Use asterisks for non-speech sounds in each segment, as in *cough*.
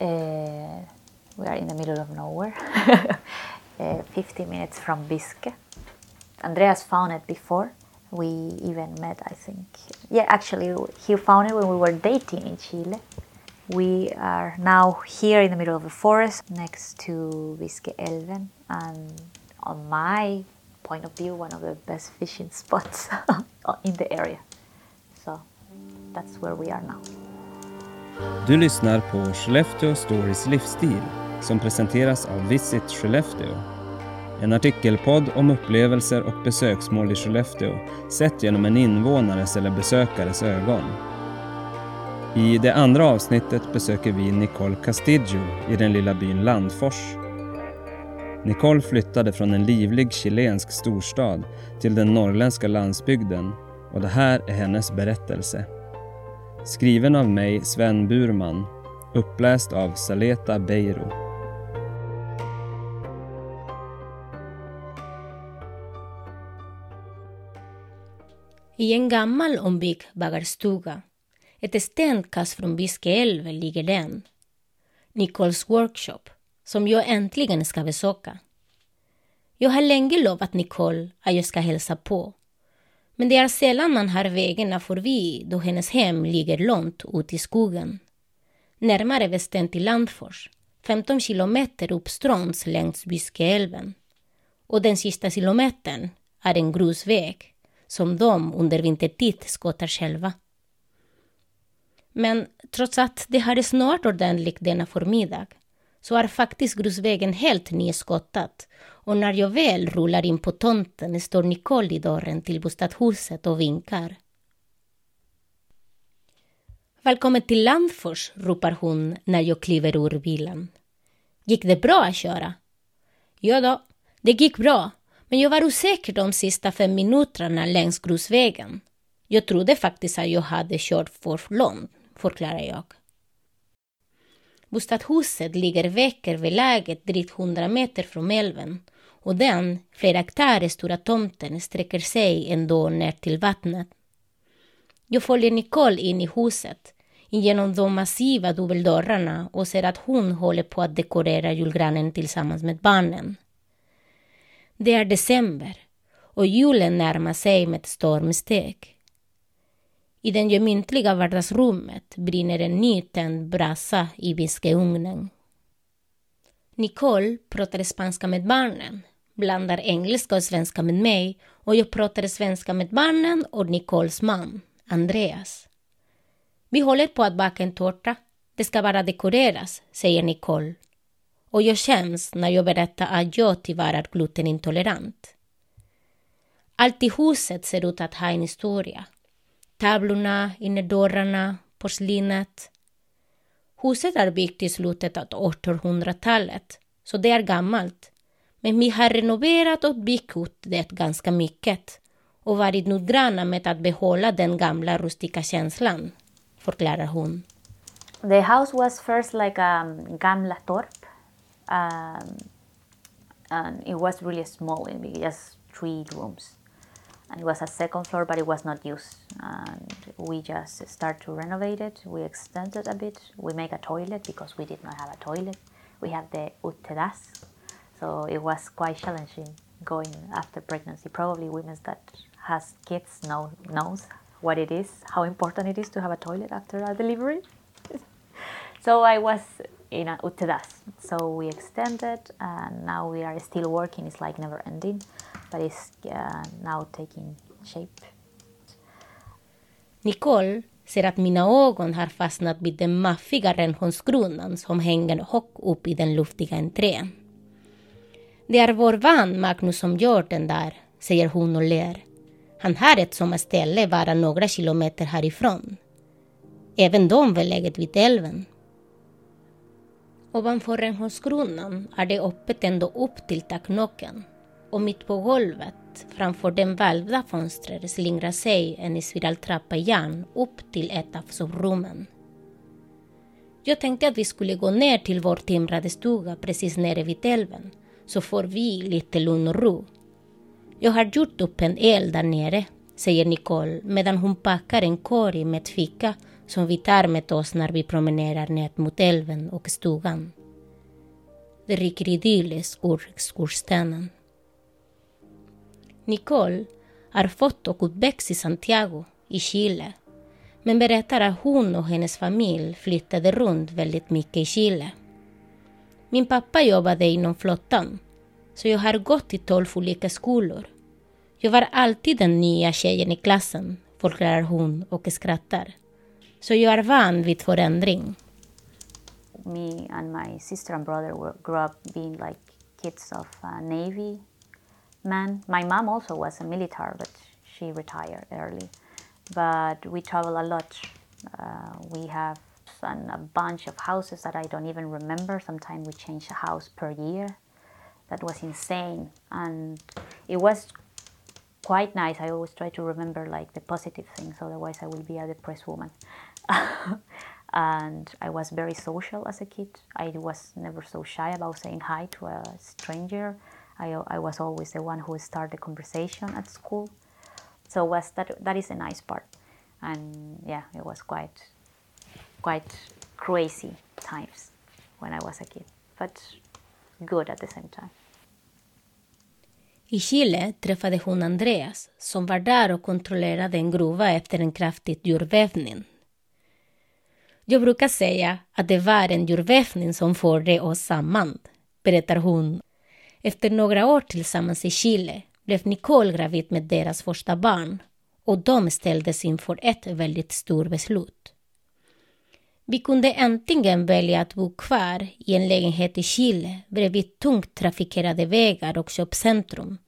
Uh, we are in the middle of nowhere, *laughs* uh, 50 minutes from Bisque. Andreas found it before. We even met, I think. Yeah, actually, he found it when we were dating in Chile. We are now here in the middle of the forest next to Bisque Elven, and on my point of view, one of the best fishing *laughs* spots *laughs* in the area. So that's where we are now. Du lyssnar på Skellefteå Stories livsstil som presenteras av Visit Skellefteå. En artikelpodd om upplevelser och besöksmål i Skellefteå sett genom en invånares eller besökares ögon. I det andra avsnittet besöker vi Nicole Castillo i den lilla byn Landfors. Nicole flyttade från en livlig chilensk storstad till den norrländska landsbygden och det här är hennes berättelse. Skriven av mig, Sven Burman. Uppläst av Saleta Beiro. I en gammal ombyggd bagarstuga, ett stenkast från Biskeälven, ligger den. Nicoles workshop, som jag äntligen ska besöka. Jag har länge lovat Nicole att jag ska hälsa på men det är sällan man har vägarna förbi då hennes hem ligger långt ut i skogen. Närmare bestämt i Landfors, 15 kilometer uppströms längs Byskeälven. Och den sista kilometern är en grusväg som de under vintertid skottar själva. Men trots att det hade snart ordentligt denna förmiddag så är faktiskt grusvägen helt nyskottad och när jag väl rullar in på tomten står Nicole i dörren till bostadshuset och vinkar. Välkommen till Landfors, ropar hon när jag kliver ur bilen. Gick det bra att köra? Ja då, det gick bra, men jag var osäker de sista fem minuterna längs grusvägen. Jag trodde faktiskt att jag hade kört för långt, förklarar jag. Bostadshuset ligger veckor vid läget drygt 100 meter från älven och den flera hektar stora tomten sträcker sig ändå ner till vattnet. Jag följer Nicole in i huset, genom de massiva dubbeldörrarna och ser att hon håller på att dekorera julgranen tillsammans med barnen. Det är december och julen närmar sig med stormsteg. I det gemyntliga vardagsrummet brinner en nytänd brasa i viskeugnen. Nicole pratar spanska med barnen, blandar engelska och svenska med mig och jag pratar svenska med barnen och Nicoles man, Andreas. Vi håller på att baka en tårta. Det ska bara dekoreras, säger Nicole. Och jag känns när jag berättar att jag tyvärr är glutenintolerant. Allt i huset ser ut att ha en historia. Tavlorna, innerdörrarna, porslinet. Huset är byggt i slutet av 1800-talet, så det är gammalt. Men vi har renoverat och byggt ut det ganska mycket och varit noggranna med att behålla den gamla rustika känslan, förklarar hon. The house was first like a gamla torp. Um, and it was really small, just three rooms. And it was a second floor but it was not used. And we just start to renovate it. We extended a bit. We make a toilet because we did not have a toilet. We have the utedas so it was quite challenging going after pregnancy. Probably women that has kids know knows what it is how important it is to have a toilet after a delivery. *laughs* So i was in a utedas so we extended and now we are still working. It's like never ending but it's uh, now taking shape. Nicole ser att mina ögon har fastnat vid den maffiga rännhållskronan som hänger högt upp i den luftiga entrén. Det är vår vän Magnus som gör den där, säger hon och ler. Han har ett sommarställe bara några kilometer härifrån. Även de beläget vid älven. Ovanför rännhållskronan är det öppet ända upp till taknocken och mitt på golvet framför den valvda fönstret slingrar sig en spiraltrappa i järn upp till ett av sovrummen. Jag tänkte att vi skulle gå ner till vår timrade stuga precis nere vid älven, så får vi lite lugn och ro. Jag har gjort upp en eld där nere, säger Nicole medan hon packar en korg med fika som vi tar med oss när vi promenerar ner mot älven och stugan. Det rycker idylliskt ur skorstenen. Nicole är född och uppväxt i Santiago i Chile men berättar att hon och hennes familj flyttade runt väldigt mycket i Chile. Min pappa jobbade inom flottan så jag har gått i tolv olika skolor. Jag var alltid den nya tjejen i klassen, förklarar hon och skrattar. Så jag är van vid förändring. Me and my sister and brother grew up being like kids of uh, Navy men. My mom also was a military, but she retired early. But we travel a lot. Uh, we have a bunch of houses that I don't even remember. Sometimes we change a house per year. That was insane, and it was quite nice. I always try to remember like the positive things, otherwise I will be a depressed woman. *laughs* and I was very social as a kid. I was never so shy about saying hi to a stranger. I, I was always the one who started the conversation at school. So was that that is a nice part, and yeah, it was quite quite crazy times when I was a kid, but good at the same time. I Chile träffade hon Andreas som var där och kontrollerade en gruva efter en kraftig jordbävning. Jag brukar säga att det var en jordbävning som förde oss samman, berättar hon. Efter några år tillsammans i Chile blev Nicole gravid med deras första barn och de ställdes inför ett väldigt stort beslut. Vi kunde antingen välja att bo kvar i en lägenhet i Chile bredvid tungt trafikerade vägar och köpcentrum.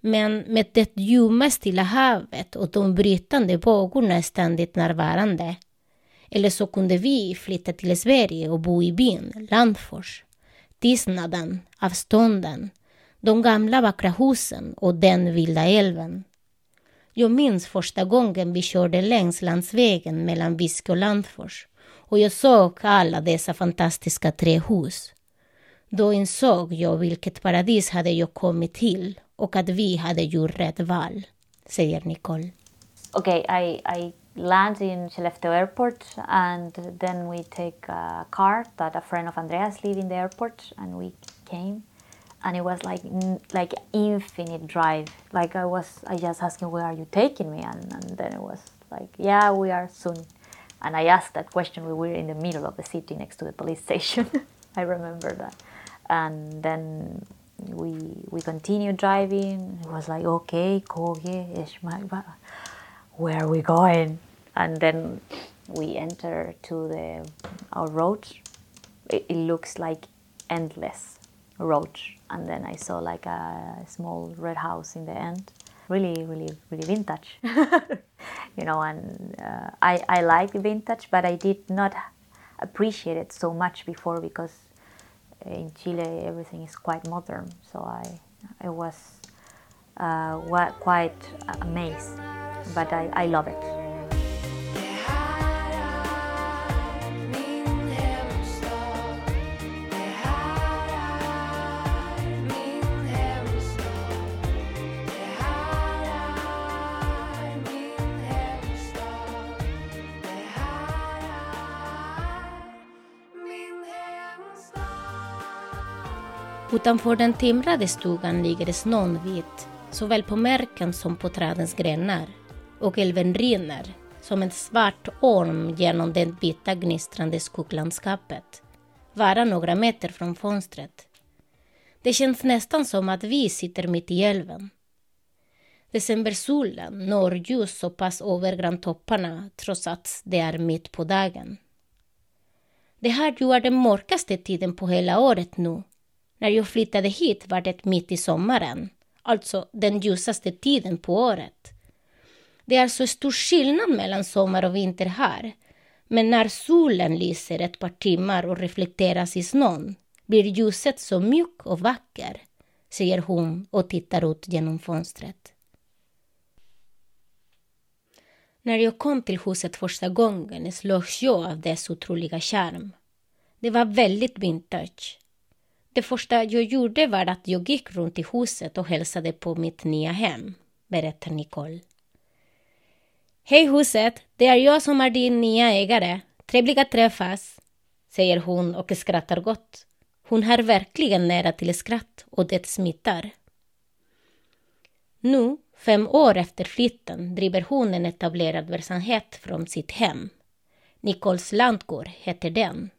Men med det ljumma Stilla havet och de brytande vågorna ständigt närvarande. Eller så kunde vi flytta till Sverige och bo i byn Landfors. Tystnaden, avstånden, de gamla vackra husen och den vilda älven. Jag minns första gången vi körde längs landsvägen mellan Visby och Landfors och jag såg alla dessa fantastiska trähus. Då insåg jag vilket paradis hade jag kommit till och att vi hade gjort rätt val, säger Nicole. Okay, I, I land in Skellefteå airport and then we take a car that a friend of Andreas live in the airport and we came. And it was like like infinite drive. Like i was i just asking where are you taking me? And, and then it was like yeah we are soon. And i asked that question we were in the middle of the city next to the police *laughs* station. I remember that. And then we we continued driving. It was like okay koge where are we going and then we enter to the our road it, it looks like endless road and then I saw like a small red house in the end. Really, really, really vintage, *laughs* you know. And uh, I I like vintage, but I did not appreciate it so much before because in Chile everything is quite modern. So I I was uh, quite amazed, but I, I love it. Utanför den timrade stugan ligger snön vit, såväl på märken som på trädens grenar, och älven rinner som en svart orm genom det vita gnistrande skugglandskapet, bara några meter från fönstret. Det känns nästan som att vi sitter mitt i älven. Decembersolen når ljus så pass över granntopparna trots att det är mitt på dagen. Det här ju är den mörkaste tiden på hela året nu när jag flyttade hit var det mitt i sommaren, alltså den ljusaste tiden på året. Det är så stor skillnad mellan sommar och vinter här. Men när solen lyser ett par timmar och reflekteras i snön blir ljuset så mjukt och vacker, säger hon och tittar ut genom fönstret. När jag kom till huset första gången slogs jag av dess otroliga charm. Det var väldigt vintage. Det första jag gjorde var att jag gick runt i huset och hälsade på mitt nya hem, berättar Nicole. Hej huset, det är jag som är din nya ägare. Trevligt att träffas, säger hon och skrattar gott. Hon har verkligen nära till skratt och det smittar. Nu, fem år efter flytten, driver hon en etablerad verksamhet från sitt hem. Nicoles lantgård heter den.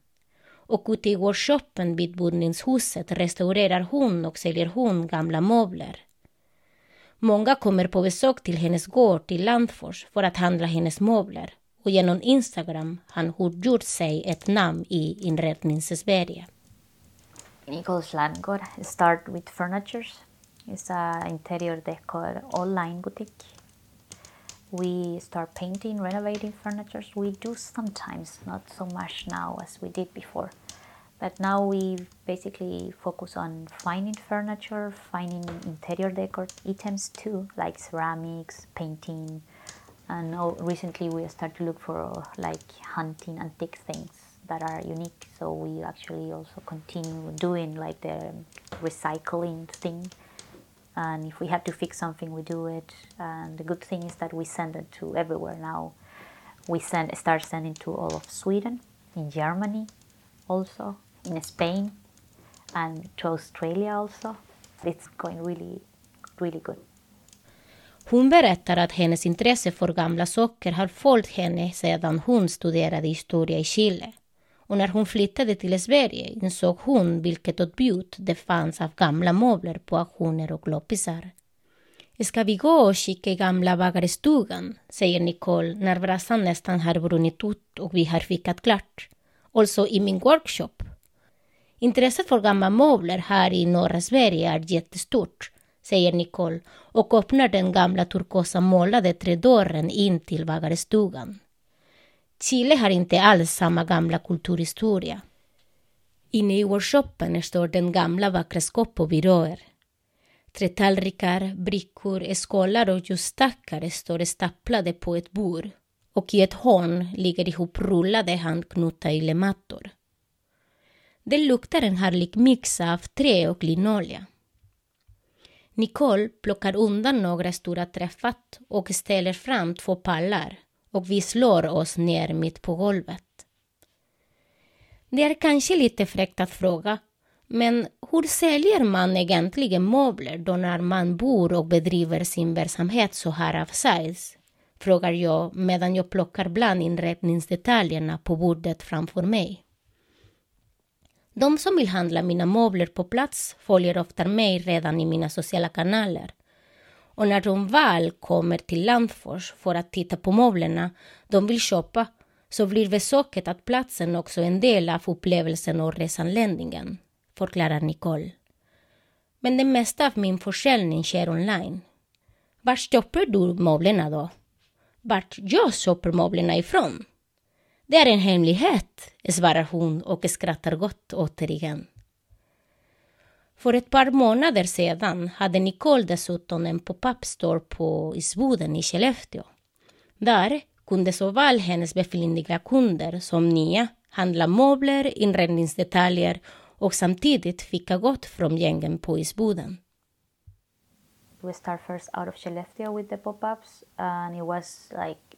Och ute i workshopen vid boningshuset restaurerar hon och säljer hon gamla möbler. Många kommer på besök till hennes gård i Landfors för att handla hennes möbler och genom Instagram har hon gjort sig ett namn i inrednings-Sverige. Nicole's Landgård start with furnitures. It's a interior decor online boutique. We start painting, renovating furniture. We do sometimes, not so much now as we did before. But now we basically focus on finding furniture, finding interior decor items too, like ceramics, painting, and oh, recently we start to look for like hunting antique things that are unique. So we actually also continue doing like the recycling thing. And if we have to fix something, we do it. And the good thing is that we send it to everywhere now. We send start sending to all of Sweden, in Germany, also in Spain and to Australia also. It's going really, really good. Hon berättar att hennes intresse för gamla saker har följt henne sedan hon studerade historia i Chile. Och när hon flyttade till Sverige insåg hon vilket utbud det fanns av gamla möbler på auktioner och loppisar. Ska vi gå och kika i gamla bagarstugan? säger Nicole när brassan nästan har brunnit ut och vi har fikat klart. Alltså i min workshop Intresset för gamla möbler här i norra Sverige är jättestort, säger Nicole och öppnar den gamla turkosa målade trädörren in till bagarestugan. Chile har inte alls samma gamla kulturhistoria. Inne i workshopen står den gamla vackra skåp och byråer. Trätallrikar, brickor, skålar och ljusstackare står staplade på ett bord och i ett hörn ligger ihoprullade handknutna ylemattor. Det luktar en härlig mix av trä och linolja. Nicole plockar undan några stora träffat och ställer fram två pallar och vi slår oss ner mitt på golvet. Det är kanske lite fräckt att fråga, men hur säljer man egentligen möbler då när man bor och bedriver sin verksamhet så här avsides? Frågar jag medan jag plockar bland inredningsdetaljerna på bordet framför mig. De som vill handla mina möbler på plats följer ofta mig redan i mina sociala kanaler. Och när de väl kommer till Landfors för att titta på möblerna de vill köpa så blir besöket att platsen också en del av upplevelsen och resanländningen, förklarar Nicole. Men det mesta av min försäljning sker online. Var köper du möblerna då? Vart jag köper möblerna ifrån? Det är en hemlighet, svarar hon och skrattar gott återigen. För ett par månader sedan hade Nicole dessutom en pop-up store på Isboden i Skellefteå. Där kunde såväl hennes befintliga kunder som nya handla möbler, inredningsdetaljer och samtidigt fika gott från gängen på Isboden. We start first out of Skellefteå with the pop-ups and it was like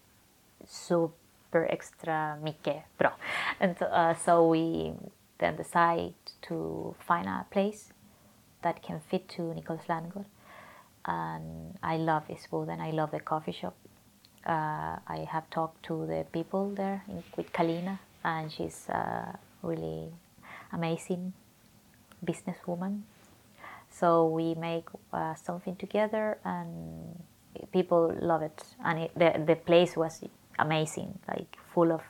super extra mycket bra. And uh, so we then decide to find a place that can fit to Nicholas Landgård. And I love this food, and I love the coffee shop. Uh, I have talked to the people there in, with Kalina, and she's a really amazing businesswoman. So we make uh, something together, and people love it. And it, the the place was amazing, like full of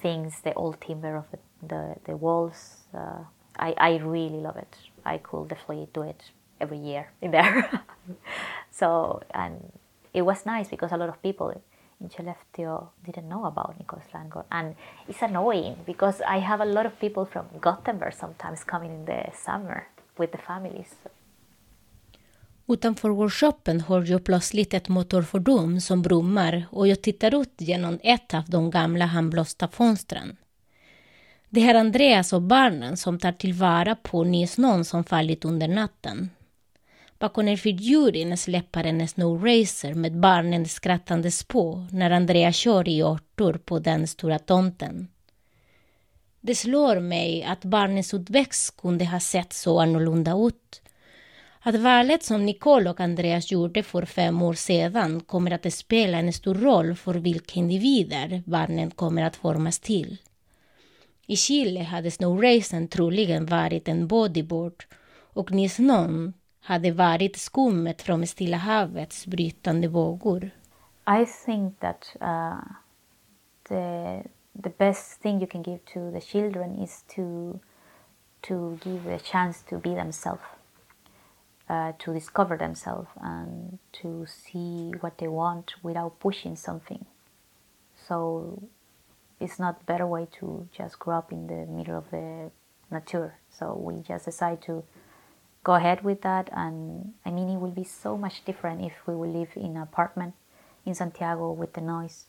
things, the old timber of the, the, the walls. Uh, I, I really love it. I could definitely do it every year in there. *laughs* so, and it was nice because a lot of people in Skellefteå didn't know about Nikos Landgård. And it's annoying because I have a lot of people from Gothenburg sometimes coming in the summer with the families. Utanför workshopen hör jag plötsligt ett motorfordon som brummar och jag tittar ut genom ett av de gamla handblåsta fönstren. Det är Andreas och barnen som tar tillvara på nysnön som fallit under natten. Bakom en fyrhjuling släpar en snowracer med barnen skrattandes på när Andrea kör i åttor på den stora tomten. Det slår mig att barnens utväxt kunde ha sett så annorlunda ut. Att valet som Nicole och Andreas gjorde för fem år sedan kommer att spela en stor roll för vilka individer barnen kommer att formas till. I Chile hade snowracen troligen varit en bodyboard och Nisnon hade varit skummet från Stilla havets brytande vågor. I think that uh, the the best thing you can give to the children is to to give a chance to be themselves, uh, to discover themselves, and to see what they want without pushing something. So it's not better way to just grow up in the middle of the nature. So we just decide to go ahead with that, and I mean it will be so much different if we will live in an apartment in Santiago with the noise.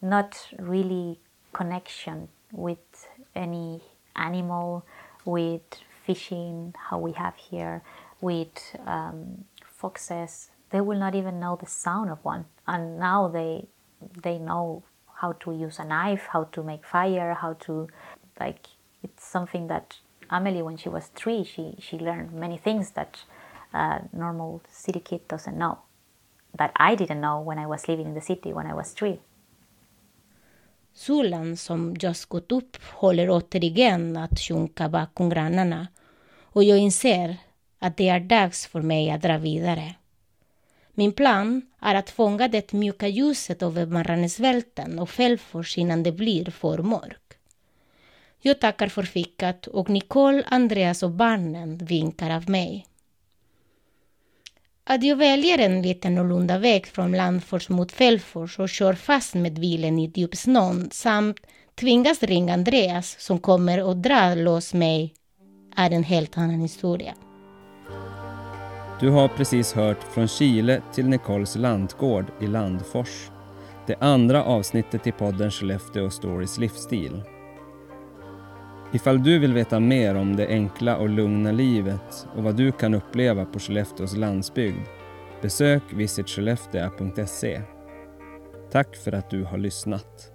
Not really connection with any animal, with fishing, how we have here, with um, foxes. They will not even know the sound of one, and now they they know how to use a knife, how to make fire, how to like. It's something that Amelie, when she was three, she she learned many things that normal city kid doesn't know. That I didn't know when I was living in the city when I was three. Solen som just gått upp håller återigen att sjunka bakom grannarna och jag inser att det är dags för mig att dra vidare. Min plan är att fånga det mjuka ljuset över Marranesvälten och Fällfors innan det blir för mörkt. Jag tackar för fikat och Nicole, Andreas och barnen vinkar av mig. Att jag väljer en liten annorlunda väg från Landfors mot Fällfors och kör fast med bilen i djupsnön samt tvingas ringa Andreas som kommer och drar loss mig är en helt annan historia. Du har precis hört Från Chile till Nicoles lantgård i Landfors. Det andra avsnittet i podden Skellefteå Stories livsstil. Ifall du vill veta mer om det enkla och lugna livet och vad du kan uppleva på Skellefteås landsbygd, besök visitskellefteå.se. Tack för att du har lyssnat.